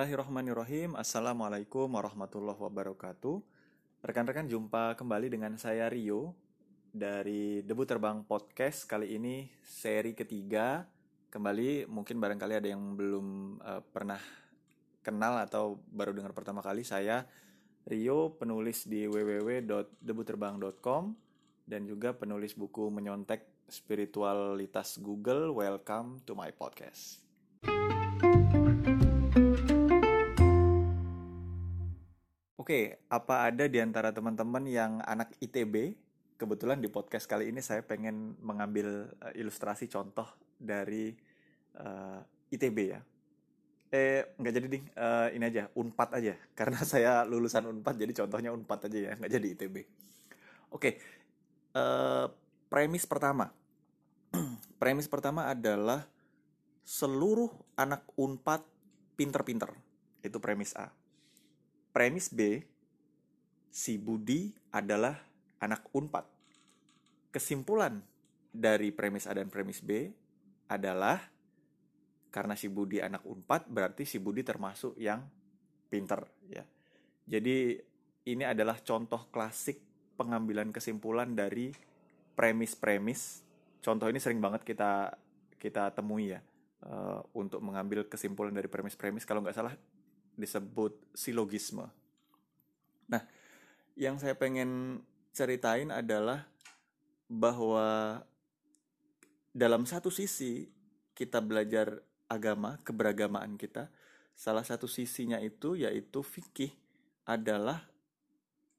Bismillahirrahmanirrahim. Assalamualaikum warahmatullahi wabarakatuh. Rekan-rekan jumpa kembali dengan saya Rio dari Debu Terbang Podcast. Kali ini seri ketiga. Kembali mungkin barangkali ada yang belum uh, pernah kenal atau baru dengar pertama kali. Saya Rio, penulis di www.debuterbang.com dan juga penulis buku menyontek spiritualitas Google. Welcome to my podcast. Oke, apa ada di antara teman-teman yang anak ITB? Kebetulan di podcast kali ini saya pengen mengambil uh, ilustrasi contoh dari uh, eh, ITB ya. Eh, nggak jadi ding, uh, ini aja, Unpad aja. Karena saya lulusan Unpad, jadi contohnya Unpad aja ya, nggak jadi ITB. Oke, uh, premis pertama. premis pertama adalah seluruh anak Unpad pinter-pinter. Itu premis A Premis B, si Budi adalah anak Unpad. Kesimpulan dari premis A dan premis B adalah karena si Budi anak Unpad berarti si Budi termasuk yang pinter ya. Jadi ini adalah contoh klasik pengambilan kesimpulan dari premis-premis. Contoh ini sering banget kita kita temui ya uh, untuk mengambil kesimpulan dari premis-premis. Kalau nggak salah disebut silogisme. Nah, yang saya pengen ceritain adalah bahwa dalam satu sisi kita belajar agama, keberagamaan kita, salah satu sisinya itu yaitu fikih adalah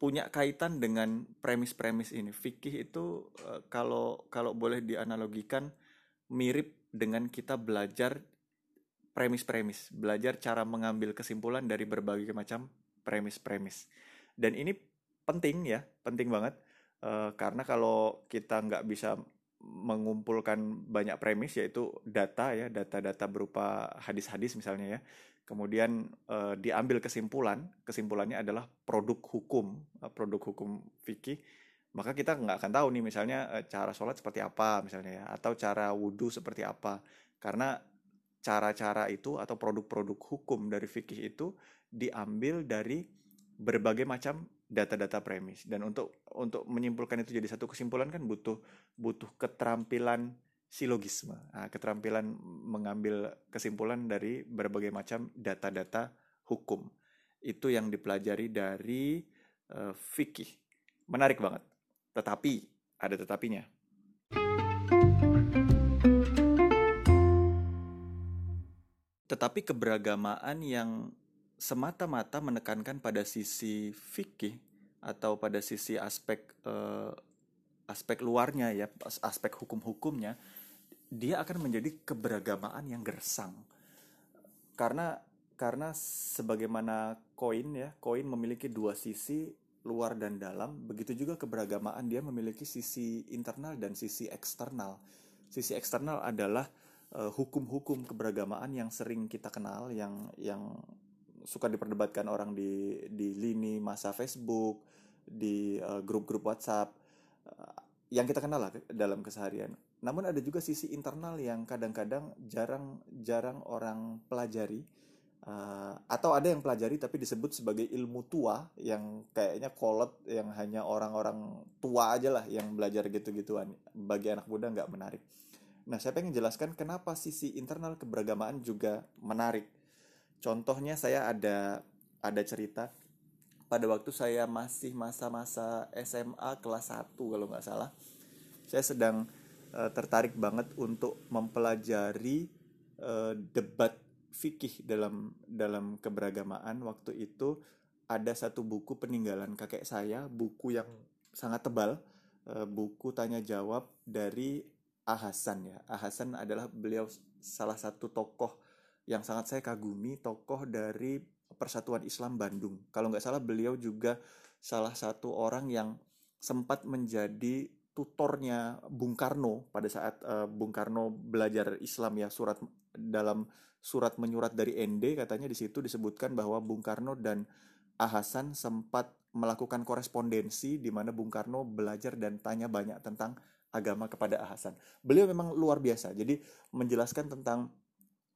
punya kaitan dengan premis-premis ini. Fikih itu eh, kalau kalau boleh dianalogikan mirip dengan kita belajar premis-premis, belajar cara mengambil kesimpulan dari berbagai macam premis-premis. Dan ini penting ya, penting banget uh, karena kalau kita nggak bisa mengumpulkan banyak premis yaitu data ya, data-data berupa hadis-hadis misalnya ya. Kemudian uh, diambil kesimpulan, kesimpulannya adalah produk hukum, uh, produk hukum fikih maka kita nggak akan tahu nih misalnya cara sholat seperti apa misalnya ya atau cara wudhu seperti apa karena cara-cara itu atau produk-produk hukum dari fikih itu diambil dari berbagai macam data-data premis. Dan untuk untuk menyimpulkan itu jadi satu kesimpulan kan butuh butuh keterampilan silogisme. Nah, keterampilan mengambil kesimpulan dari berbagai macam data-data hukum. Itu yang dipelajari dari uh, fikih. Menarik banget. Tetapi ada tetapinya Tetapi keberagamaan yang semata-mata menekankan pada sisi fikih atau pada sisi aspek uh, aspek luarnya ya, aspek hukum-hukumnya, dia akan menjadi keberagamaan yang gersang. Karena karena sebagaimana koin ya, koin memiliki dua sisi luar dan dalam, begitu juga keberagamaan dia memiliki sisi internal dan sisi eksternal. Sisi eksternal adalah hukum-hukum uh, keberagamaan yang sering kita kenal yang yang suka diperdebatkan orang di di lini masa Facebook di uh, grup-grup WhatsApp uh, yang kita kenal lah dalam keseharian. Namun ada juga sisi internal yang kadang-kadang jarang-jarang orang pelajari uh, atau ada yang pelajari tapi disebut sebagai ilmu tua yang kayaknya kolot yang hanya orang-orang tua aja lah yang belajar gitu-gituan. Bagi anak muda nggak menarik. Nah, saya pengen jelaskan kenapa sisi internal keberagamaan juga menarik. Contohnya saya ada ada cerita pada waktu saya masih masa-masa SMA kelas 1 kalau nggak salah. Saya sedang uh, tertarik banget untuk mempelajari uh, debat fikih dalam dalam keberagamaan. Waktu itu ada satu buku peninggalan kakek saya, buku yang sangat tebal, uh, buku tanya jawab dari Ahasan ya. Ahasan adalah beliau salah satu tokoh yang sangat saya kagumi, tokoh dari Persatuan Islam Bandung. Kalau nggak salah beliau juga salah satu orang yang sempat menjadi tutornya Bung Karno pada saat uh, Bung Karno belajar Islam ya surat dalam surat menyurat dari ND katanya di situ disebutkan bahwa Bung Karno dan Ahasan sempat melakukan korespondensi di mana Bung Karno belajar dan tanya banyak tentang agama kepada Hasan. Beliau memang luar biasa. Jadi menjelaskan tentang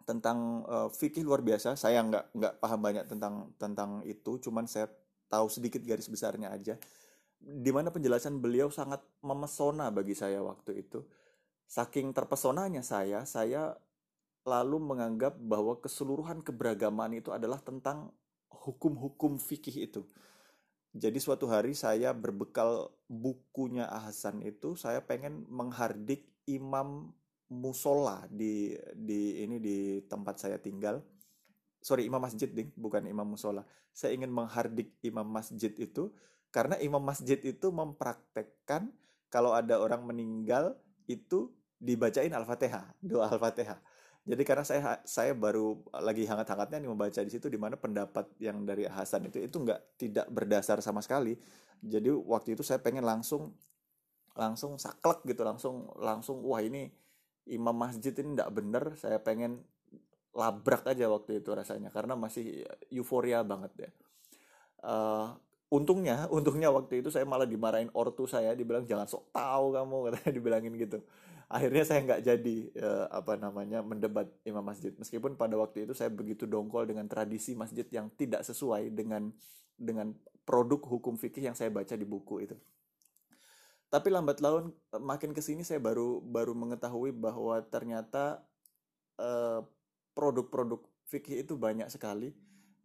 tentang uh, fikih luar biasa. Saya nggak nggak paham banyak tentang tentang itu, cuman saya tahu sedikit garis besarnya aja. Di mana penjelasan beliau sangat memesona bagi saya waktu itu. Saking terpesonanya saya, saya lalu menganggap bahwa keseluruhan keberagaman itu adalah tentang hukum-hukum fikih itu. Jadi suatu hari saya berbekal bukunya Ahsan itu, saya pengen menghardik imam musola di di ini di tempat saya tinggal. Sorry, imam masjid ding, bukan imam musola. Saya ingin menghardik imam masjid itu karena imam masjid itu mempraktekkan kalau ada orang meninggal itu dibacain Al-Fatihah, doa Al-Fatihah. Jadi karena saya saya baru lagi hangat-hangatnya nih membaca di situ di mana pendapat yang dari Hasan itu itu nggak tidak berdasar sama sekali. Jadi waktu itu saya pengen langsung langsung saklek gitu langsung langsung wah ini imam masjid ini tidak benar saya pengen labrak aja waktu itu rasanya karena masih euforia banget ya uh, untungnya untungnya waktu itu saya malah dimarahin ortu saya dibilang jangan sok tahu kamu katanya dibilangin gitu akhirnya saya nggak jadi uh, apa namanya mendebat imam masjid. Meskipun pada waktu itu saya begitu dongkol dengan tradisi masjid yang tidak sesuai dengan dengan produk hukum fikih yang saya baca di buku itu. Tapi lambat laun eh, makin ke sini saya baru baru mengetahui bahwa ternyata eh, produk-produk fikih itu banyak sekali.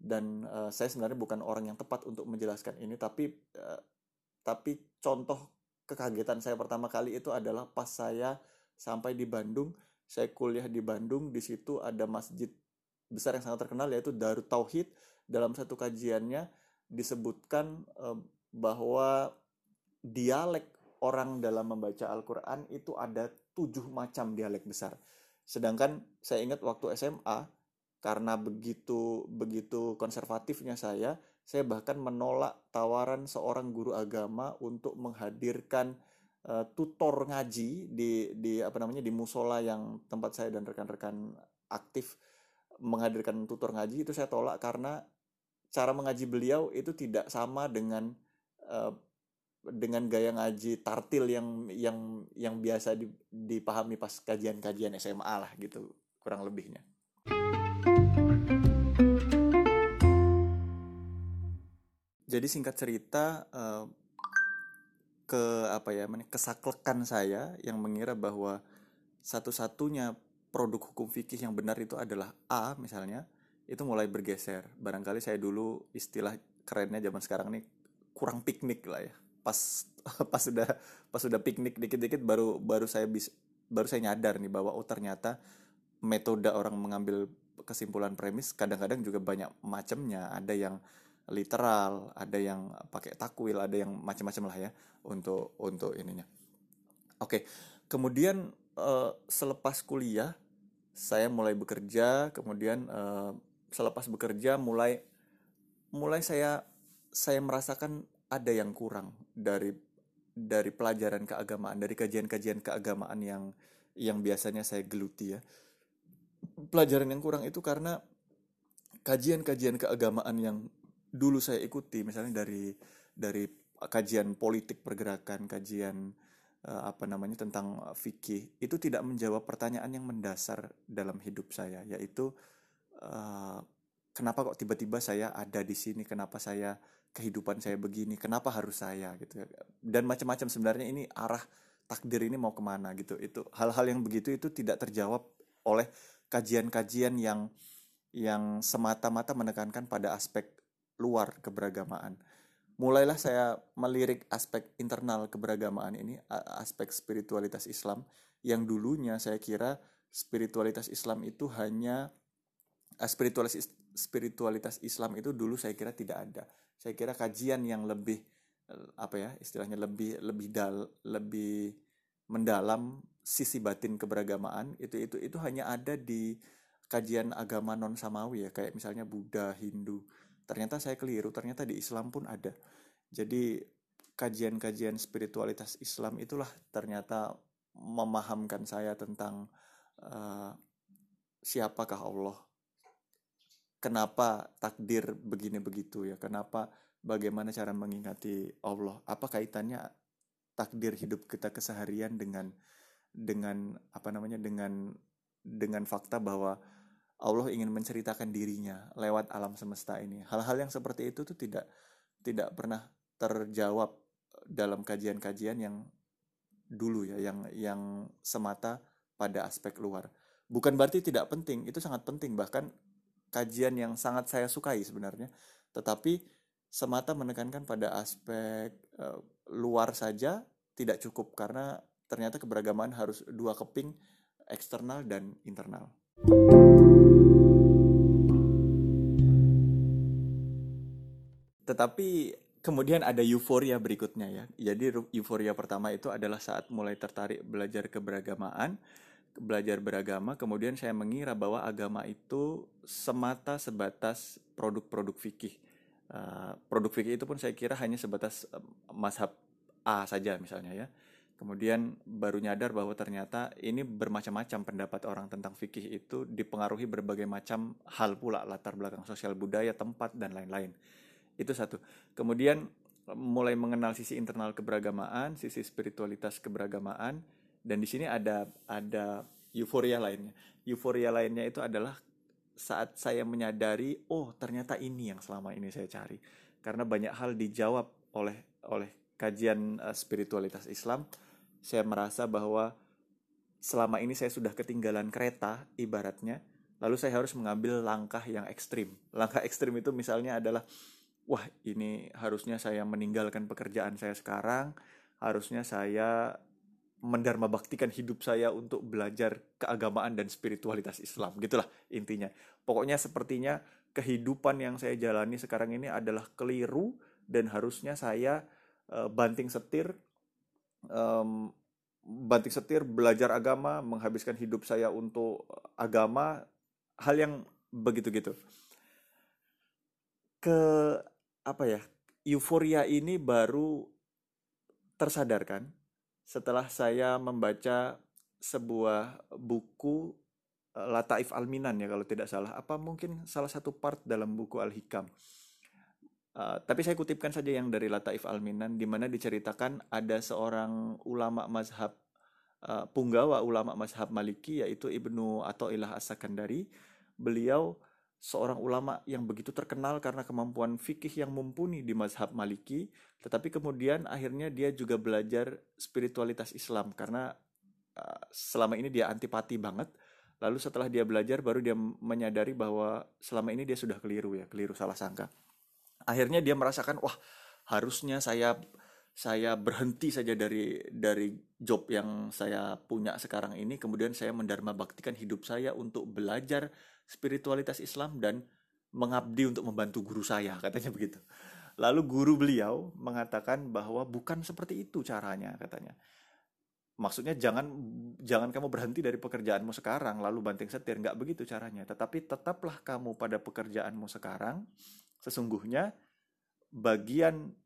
Dan uh, saya sebenarnya bukan orang yang tepat untuk menjelaskan ini tapi uh, tapi contoh kekagetan saya pertama kali itu adalah pas saya sampai di Bandung saya kuliah di Bandung di situ ada masjid besar yang sangat terkenal yaitu Darut Tauhid dalam satu kajiannya disebutkan uh, bahwa dialek orang dalam membaca Al-Quran itu ada tujuh macam dialek besar. Sedangkan saya ingat waktu SMA, karena begitu begitu konservatifnya saya, saya bahkan menolak tawaran seorang guru agama untuk menghadirkan uh, tutor ngaji di di apa namanya di musola yang tempat saya dan rekan-rekan aktif menghadirkan tutor ngaji itu saya tolak karena cara mengaji beliau itu tidak sama dengan uh, dengan gaya ngaji tartil yang yang yang biasa dipahami pas kajian-kajian SMA lah gitu kurang lebihnya. Jadi singkat cerita uh, ke apa ya kesaklekan saya yang mengira bahwa satu-satunya produk hukum fikih yang benar itu adalah A misalnya itu mulai bergeser. Barangkali saya dulu istilah kerennya zaman sekarang nih kurang piknik lah ya pas pas sudah pas sudah piknik dikit-dikit baru baru saya bis baru saya nyadar nih bahwa oh ternyata metode orang mengambil kesimpulan premis kadang-kadang juga banyak macamnya ada yang literal ada yang pakai takwil ada yang macam-macam lah ya untuk untuk ininya oke kemudian uh, selepas kuliah saya mulai bekerja kemudian uh, selepas bekerja mulai mulai saya saya merasakan ada yang kurang dari dari pelajaran keagamaan, dari kajian-kajian keagamaan yang yang biasanya saya geluti ya. Pelajaran yang kurang itu karena kajian-kajian keagamaan yang dulu saya ikuti, misalnya dari dari kajian politik pergerakan, kajian uh, apa namanya tentang fikih, itu tidak menjawab pertanyaan yang mendasar dalam hidup saya, yaitu uh, kenapa kok tiba-tiba saya ada di sini, kenapa saya kehidupan saya begini kenapa harus saya gitu dan macam-macam sebenarnya ini arah takdir ini mau ke mana gitu. Itu hal-hal yang begitu itu tidak terjawab oleh kajian-kajian yang yang semata-mata menekankan pada aspek luar keberagamaan. Mulailah saya melirik aspek internal keberagamaan ini aspek spiritualitas Islam. Yang dulunya saya kira spiritualitas Islam itu hanya spiritualitas spiritualitas Islam itu dulu saya kira tidak ada. Saya kira kajian yang lebih eh, apa ya istilahnya lebih lebih dal lebih mendalam sisi batin keberagamaan itu itu itu hanya ada di kajian agama non samawi ya. Kayak misalnya Buddha Hindu ternyata saya keliru ternyata di Islam pun ada. Jadi kajian-kajian spiritualitas Islam itulah ternyata memahamkan saya tentang uh, siapakah Allah. Kenapa takdir begini begitu ya? Kenapa bagaimana cara mengingati Allah? Apa kaitannya takdir hidup kita keseharian dengan dengan apa namanya dengan dengan fakta bahwa Allah ingin menceritakan dirinya lewat alam semesta ini. Hal-hal yang seperti itu tuh tidak tidak pernah terjawab dalam kajian-kajian yang dulu ya, yang yang semata pada aspek luar. Bukan berarti tidak penting, itu sangat penting bahkan kajian yang sangat saya sukai sebenarnya. Tetapi semata menekankan pada aspek uh, luar saja tidak cukup karena ternyata keberagaman harus dua keping eksternal dan internal. Tetapi kemudian ada euforia berikutnya ya. Jadi euforia pertama itu adalah saat mulai tertarik belajar keberagamaan, belajar beragama, kemudian saya mengira bahwa agama itu semata sebatas produk-produk fikih. Uh, produk fikih itu pun saya kira hanya sebatas uh, mazhab A saja misalnya ya. Kemudian baru nyadar bahwa ternyata ini bermacam-macam pendapat orang tentang fikih itu dipengaruhi berbagai macam hal pula latar belakang sosial budaya, tempat dan lain-lain. Itu satu. Kemudian mulai mengenal sisi internal keberagamaan, sisi spiritualitas keberagamaan dan di sini ada ada euforia lainnya. Euforia lainnya itu adalah saat saya menyadari, oh ternyata ini yang selama ini saya cari. Karena banyak hal dijawab oleh oleh kajian uh, spiritualitas Islam saya merasa bahwa selama ini saya sudah ketinggalan kereta ibaratnya lalu saya harus mengambil langkah yang ekstrim langkah ekstrim itu misalnya adalah wah ini harusnya saya meninggalkan pekerjaan saya sekarang harusnya saya mendharma baktikan hidup saya untuk belajar keagamaan dan spiritualitas Islam gitulah intinya. Pokoknya sepertinya kehidupan yang saya jalani sekarang ini adalah keliru dan harusnya saya uh, banting setir um, banting setir belajar agama menghabiskan hidup saya untuk agama hal yang begitu gitu ke apa ya euforia ini baru tersadarkan setelah saya membaca sebuah buku eh, Lataif Alminan ya kalau tidak salah. Apa mungkin salah satu part dalam buku Al Hikam Uh, tapi saya kutipkan saja yang dari Lataif Alminan di mana diceritakan ada seorang ulama mazhab uh, punggawa ulama mazhab Maliki yaitu Ibnu Athaillah As-Sakandari. Beliau seorang ulama yang begitu terkenal karena kemampuan fikih yang mumpuni di mazhab Maliki, tetapi kemudian akhirnya dia juga belajar spiritualitas Islam karena uh, selama ini dia antipati banget. Lalu setelah dia belajar baru dia menyadari bahwa selama ini dia sudah keliru ya, keliru salah sangka akhirnya dia merasakan wah harusnya saya saya berhenti saja dari dari job yang saya punya sekarang ini kemudian saya mendharma baktikan hidup saya untuk belajar spiritualitas Islam dan mengabdi untuk membantu guru saya katanya begitu. Lalu guru beliau mengatakan bahwa bukan seperti itu caranya katanya. Maksudnya jangan jangan kamu berhenti dari pekerjaanmu sekarang lalu banting setir nggak begitu caranya. Tetapi tetaplah kamu pada pekerjaanmu sekarang sesungguhnya bagian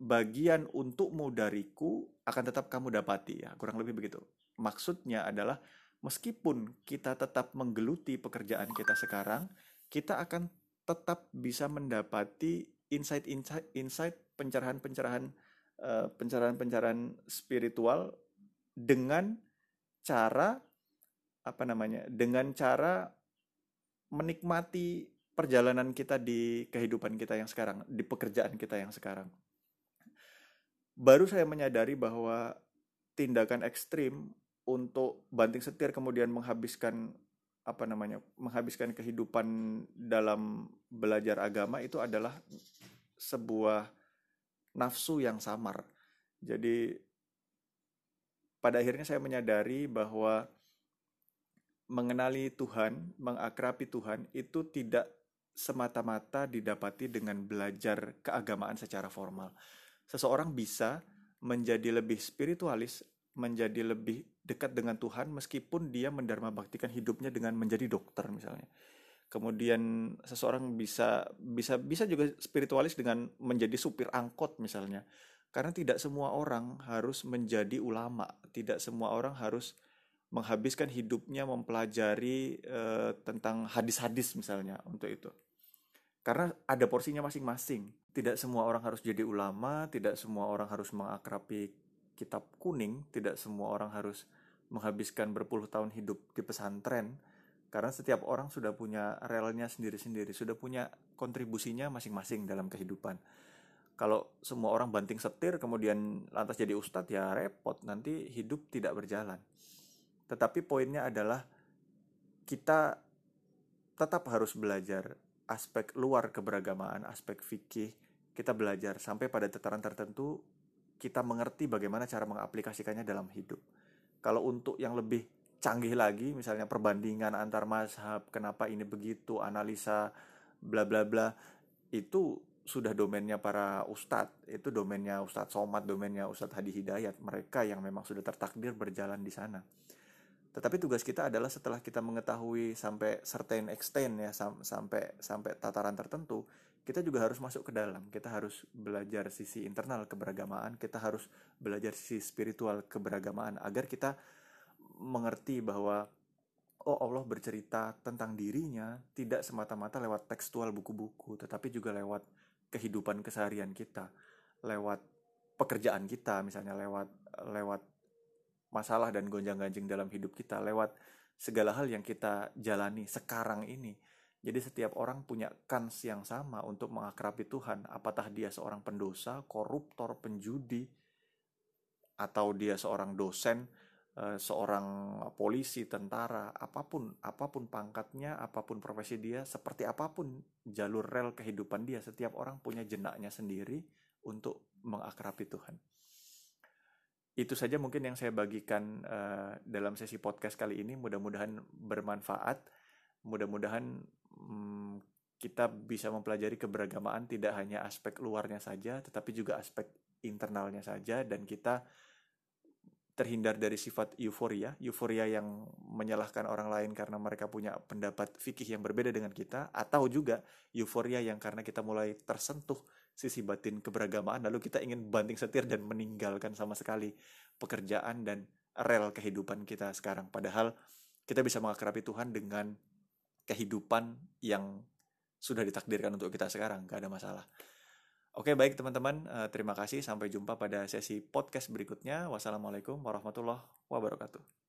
bagian untukmu dariku akan tetap kamu dapati ya kurang lebih begitu. Maksudnya adalah meskipun kita tetap menggeluti pekerjaan kita sekarang kita akan tetap bisa mendapati insight-insight insight pencerahan-pencerahan uh, pencerahan-pencerahan spiritual dengan cara apa namanya dengan cara menikmati perjalanan kita di kehidupan kita yang sekarang di pekerjaan kita yang sekarang baru saya menyadari bahwa tindakan ekstrim untuk banting setir kemudian menghabiskan apa namanya menghabiskan kehidupan dalam belajar agama itu adalah sebuah nafsu yang samar jadi pada akhirnya saya menyadari bahwa mengenali Tuhan, mengakrapi Tuhan itu tidak semata-mata didapati dengan belajar keagamaan secara formal. Seseorang bisa menjadi lebih spiritualis, menjadi lebih dekat dengan Tuhan meskipun dia mendharma baktikan hidupnya dengan menjadi dokter misalnya. Kemudian seseorang bisa bisa bisa juga spiritualis dengan menjadi supir angkot misalnya. Karena tidak semua orang harus menjadi ulama, tidak semua orang harus menghabiskan hidupnya mempelajari uh, tentang hadis-hadis misalnya untuk itu. Karena ada porsinya masing-masing. Tidak semua orang harus jadi ulama, tidak semua orang harus mengakrapi kitab kuning, tidak semua orang harus menghabiskan berpuluh tahun hidup di pesantren. karena setiap orang sudah punya relnya sendiri-sendiri, sudah punya kontribusinya masing-masing dalam kehidupan. Kalau semua orang banting setir kemudian lantas jadi ustadz ya repot, nanti hidup tidak berjalan. Tetapi poinnya adalah kita tetap harus belajar aspek luar keberagamaan, aspek fikih. Kita belajar sampai pada tataran tertentu kita mengerti bagaimana cara mengaplikasikannya dalam hidup. Kalau untuk yang lebih canggih lagi misalnya perbandingan antar mazhab kenapa ini begitu analisa bla bla bla itu sudah domainnya para ustadz itu domainnya ustadz Somad domainnya ustadz Hadi Hidayat mereka yang memang sudah tertakdir berjalan di sana tetapi tugas kita adalah setelah kita mengetahui sampai certain extent ya sam sampai sampai tataran tertentu kita juga harus masuk ke dalam. Kita harus belajar sisi internal keberagamaan kita harus belajar sisi spiritual keberagamaan agar kita mengerti bahwa oh Allah bercerita tentang dirinya tidak semata-mata lewat tekstual buku-buku, tetapi juga lewat kehidupan keseharian kita, lewat pekerjaan kita, misalnya lewat lewat masalah dan gonjang-ganjing dalam hidup kita, lewat segala hal yang kita jalani sekarang ini. Jadi setiap orang punya kans yang sama untuk mengakrabi Tuhan. Apakah dia seorang pendosa, koruptor, penjudi, atau dia seorang dosen Eh, seorang polisi, tentara, apa pun, apa pun pangkatnya, apa pun profesi dia, seperti apa pun jalur rel kehidupan dia, setiap orang punya jenaknya sendiri untuk mengakrabi Tuhan. Itu saja mungkin yang saya bagikan uh, dalam sesi podcast kali ini. Mudah-mudahan bermanfaat. Mudah-mudahan um, kita bisa mempelajari keberagamaan tidak hanya aspek luarnya saja, tetapi juga aspek internalnya saja, dan kita terhindar dari sifat euforia, euforia yang menyalahkan orang lain karena mereka punya pendapat fikih yang berbeda dengan kita, atau juga euforia yang karena kita mulai tersentuh sisi batin keberagamaan, lalu kita ingin banting setir dan meninggalkan sama sekali pekerjaan dan rel kehidupan kita sekarang. Padahal kita bisa mengakrabi Tuhan dengan kehidupan yang sudah ditakdirkan untuk kita sekarang, gak ada masalah. Oke, baik teman-teman. Uh, terima kasih. Sampai jumpa pada sesi podcast berikutnya. Wassalamualaikum warahmatullahi wabarakatuh.